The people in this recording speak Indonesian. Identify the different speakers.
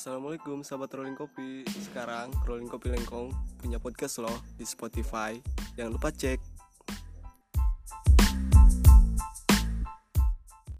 Speaker 1: Assalamualaikum sahabat Rolling Kopi. Sekarang Rolling Kopi Lengkong punya podcast loh di Spotify. Jangan lupa cek.